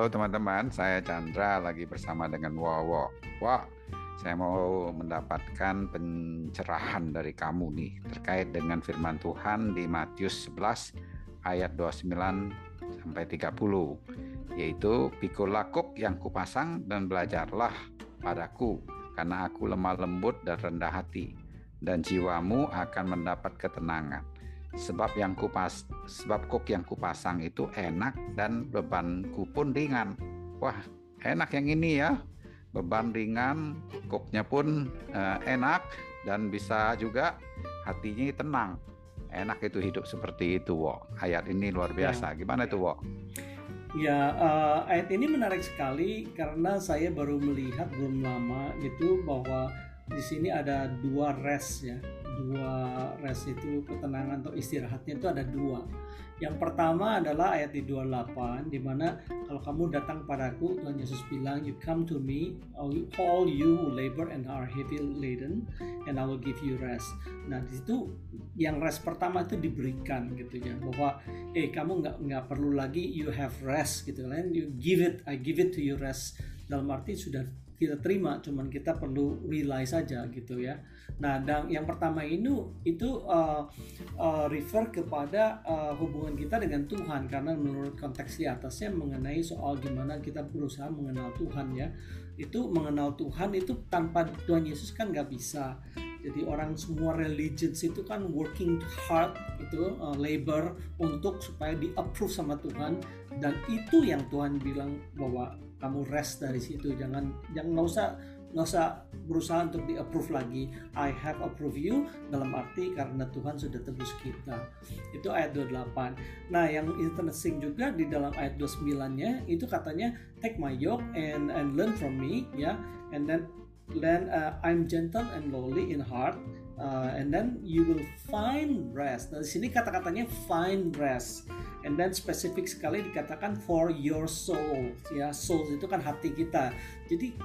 Halo teman-teman, saya Chandra lagi bersama dengan Wowo. Wah, saya mau mendapatkan pencerahan dari kamu nih terkait dengan firman Tuhan di Matius 11 ayat 29 sampai 30 yaitu pikulah kuk yang kupasang dan belajarlah padaku karena aku lemah lembut dan rendah hati dan jiwamu akan mendapat ketenangan sebab yang kupas sebab kok yang kupasang itu enak dan bebanku pun ringan. Wah enak yang ini ya. Beban ringan koknya pun uh, enak dan bisa juga hatinya tenang. Enak itu hidup seperti itu wo ayat ini luar ya. biasa. Ya. gimana itu wo Ya, uh, ayat ini menarik sekali karena saya baru melihat belum lama itu bahwa di sini ada dua res ya dua rest itu ketenangan atau istirahatnya itu ada dua. Yang pertama adalah ayat di 28 di mana kalau kamu datang padaku Tuhan Yesus bilang you come to me all you who labor and are heavy laden and I will give you rest. Nah, di situ yang rest pertama itu diberikan gitu ya bahwa eh kamu nggak nggak perlu lagi you have rest gitu kan you give it I give it to you rest dalam arti sudah kita terima, cuman kita perlu realize saja gitu ya. Nah, dan yang pertama ini itu uh, uh, refer kepada uh, hubungan kita dengan Tuhan karena menurut konteks di atasnya mengenai soal gimana kita berusaha mengenal Tuhan ya. Itu mengenal Tuhan itu tanpa Tuhan Yesus kan nggak bisa. Jadi orang semua religions itu kan working hard itu uh, labor untuk supaya di approve sama Tuhan. Dan itu yang Tuhan bilang bahwa kamu rest dari situ. Jangan jangan nggak usah nggak usah berusaha untuk di approve lagi. I have approve you dalam arti karena Tuhan sudah tebus kita. Itu ayat 28 nah yang interesting juga di dalam ayat 29 nya itu katanya take my yoke and and learn from me ya. And then then uh, I'm gentle and lowly in heart uh, and then you will find rest. Nah, di sini kata-katanya find rest. And then spesifik sekali dikatakan for your soul. Ya, soul itu kan hati kita. Jadi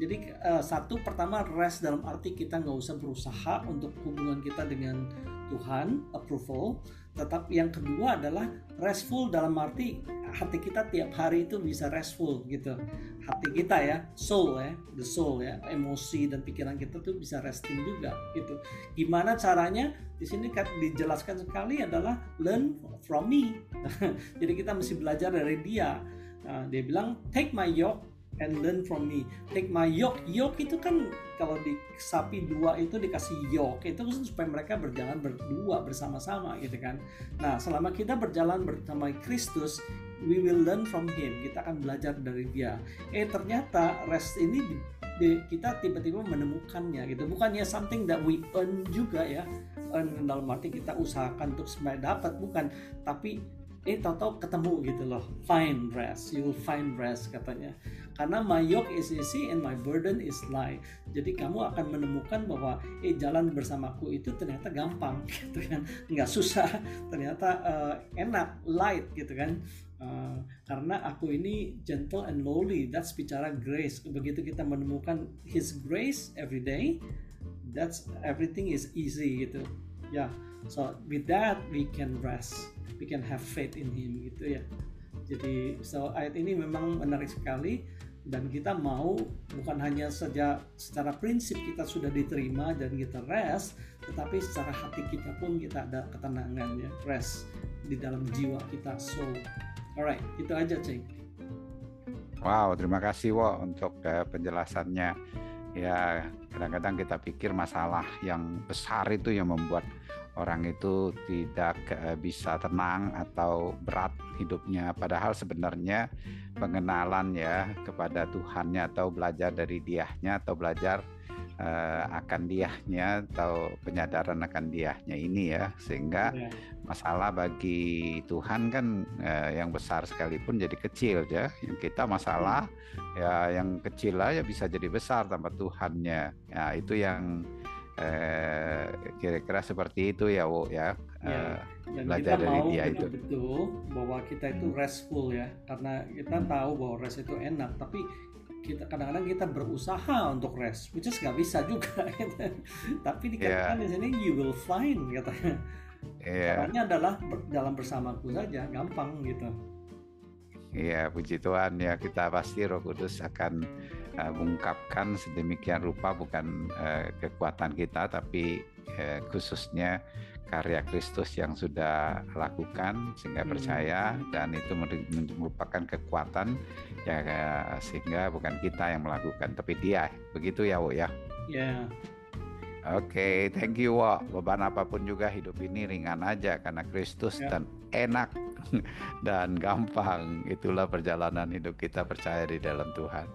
jadi uh, satu pertama rest dalam arti kita nggak usah berusaha untuk hubungan kita dengan Tuhan approval tetap yang kedua adalah restful dalam arti hati kita tiap hari itu bisa restful gitu. Hati kita ya soul ya the soul ya emosi dan pikiran kita tuh bisa resting juga gitu. Gimana caranya? Di sini kan dijelaskan sekali adalah learn from me. Jadi kita mesti belajar dari dia. Nah, dia bilang take my yoke and learn from me. Take my yoke. Yoke itu kan kalau di sapi dua itu dikasih yoke itu kan supaya mereka berjalan berdua bersama-sama gitu kan. Nah selama kita berjalan bersama Kristus, we will learn from Him. Kita akan belajar dari Dia. Eh ternyata rest ini di, di, kita tiba-tiba menemukannya gitu. Bukannya something that we earn juga ya. Earn dalam arti kita usahakan untuk supaya dapat bukan, tapi eh tahu-tahu ketemu gitu loh. Find rest. You will find rest katanya. Karena my yoke is easy and my burden is light. Jadi kamu akan menemukan bahwa eh jalan bersamaku itu ternyata gampang gitu kan. Nggak susah ternyata uh, enak light gitu kan. Uh, karena aku ini gentle and lowly. That's bicara grace. Begitu kita menemukan his grace every day that's everything is easy gitu. Ya. yeah. So with that we can rest. We can have faith in him gitu ya. Jadi so ayat ini memang menarik sekali. Dan kita mau bukan hanya saja secara prinsip kita sudah diterima dan kita rest tetapi secara hati kita pun kita ada ketenangan ya rest di dalam jiwa kita so alright itu aja ceng. Wow terima kasih wo untuk uh, penjelasannya ya kadang-kadang kita pikir masalah yang besar itu yang membuat orang itu tidak uh, bisa tenang atau berat hidupnya. Padahal sebenarnya pengenalan ya kepada Tuhannya atau belajar dari diahnya atau belajar uh, akan diahnya atau penyadaran akan diahnya ini ya. Sehingga yeah. masalah bagi Tuhan kan uh, yang besar sekalipun jadi kecil ya. Yang kita masalah ya yang kecil aja bisa jadi besar tanpa Tuhannya. Ya itu yang Eh, kira-kira seperti itu ya Wo ya, ya uh, belajar kita dari mau dia betul itu. betul bahwa kita itu hmm. restful ya. Karena kita hmm. tahu bahwa rest itu enak tapi kita kadang-kadang kita berusaha untuk rest which is nggak bisa juga gitu. tapi dikatakan yeah. di sini you will find katanya yeah. caranya adalah jalan bersamaku saja gampang gitu Iya, puji Tuhan ya kita pasti Roh Kudus akan uh, mengungkapkan sedemikian rupa bukan uh, kekuatan kita tapi uh, khususnya karya Kristus yang sudah lakukan sehingga hmm. percaya dan itu merupakan kekuatan ya sehingga bukan kita yang melakukan tapi dia begitu ya Wo ya. Ya. Yeah. Oke, okay, thank you Wo. Beban apa pun juga hidup ini ringan aja karena Kristus yeah. dan enak dan gampang. Itulah perjalanan hidup kita percaya di dalam Tuhan.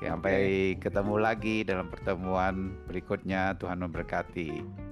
Sampai ketemu lagi dalam pertemuan berikutnya. Tuhan memberkati.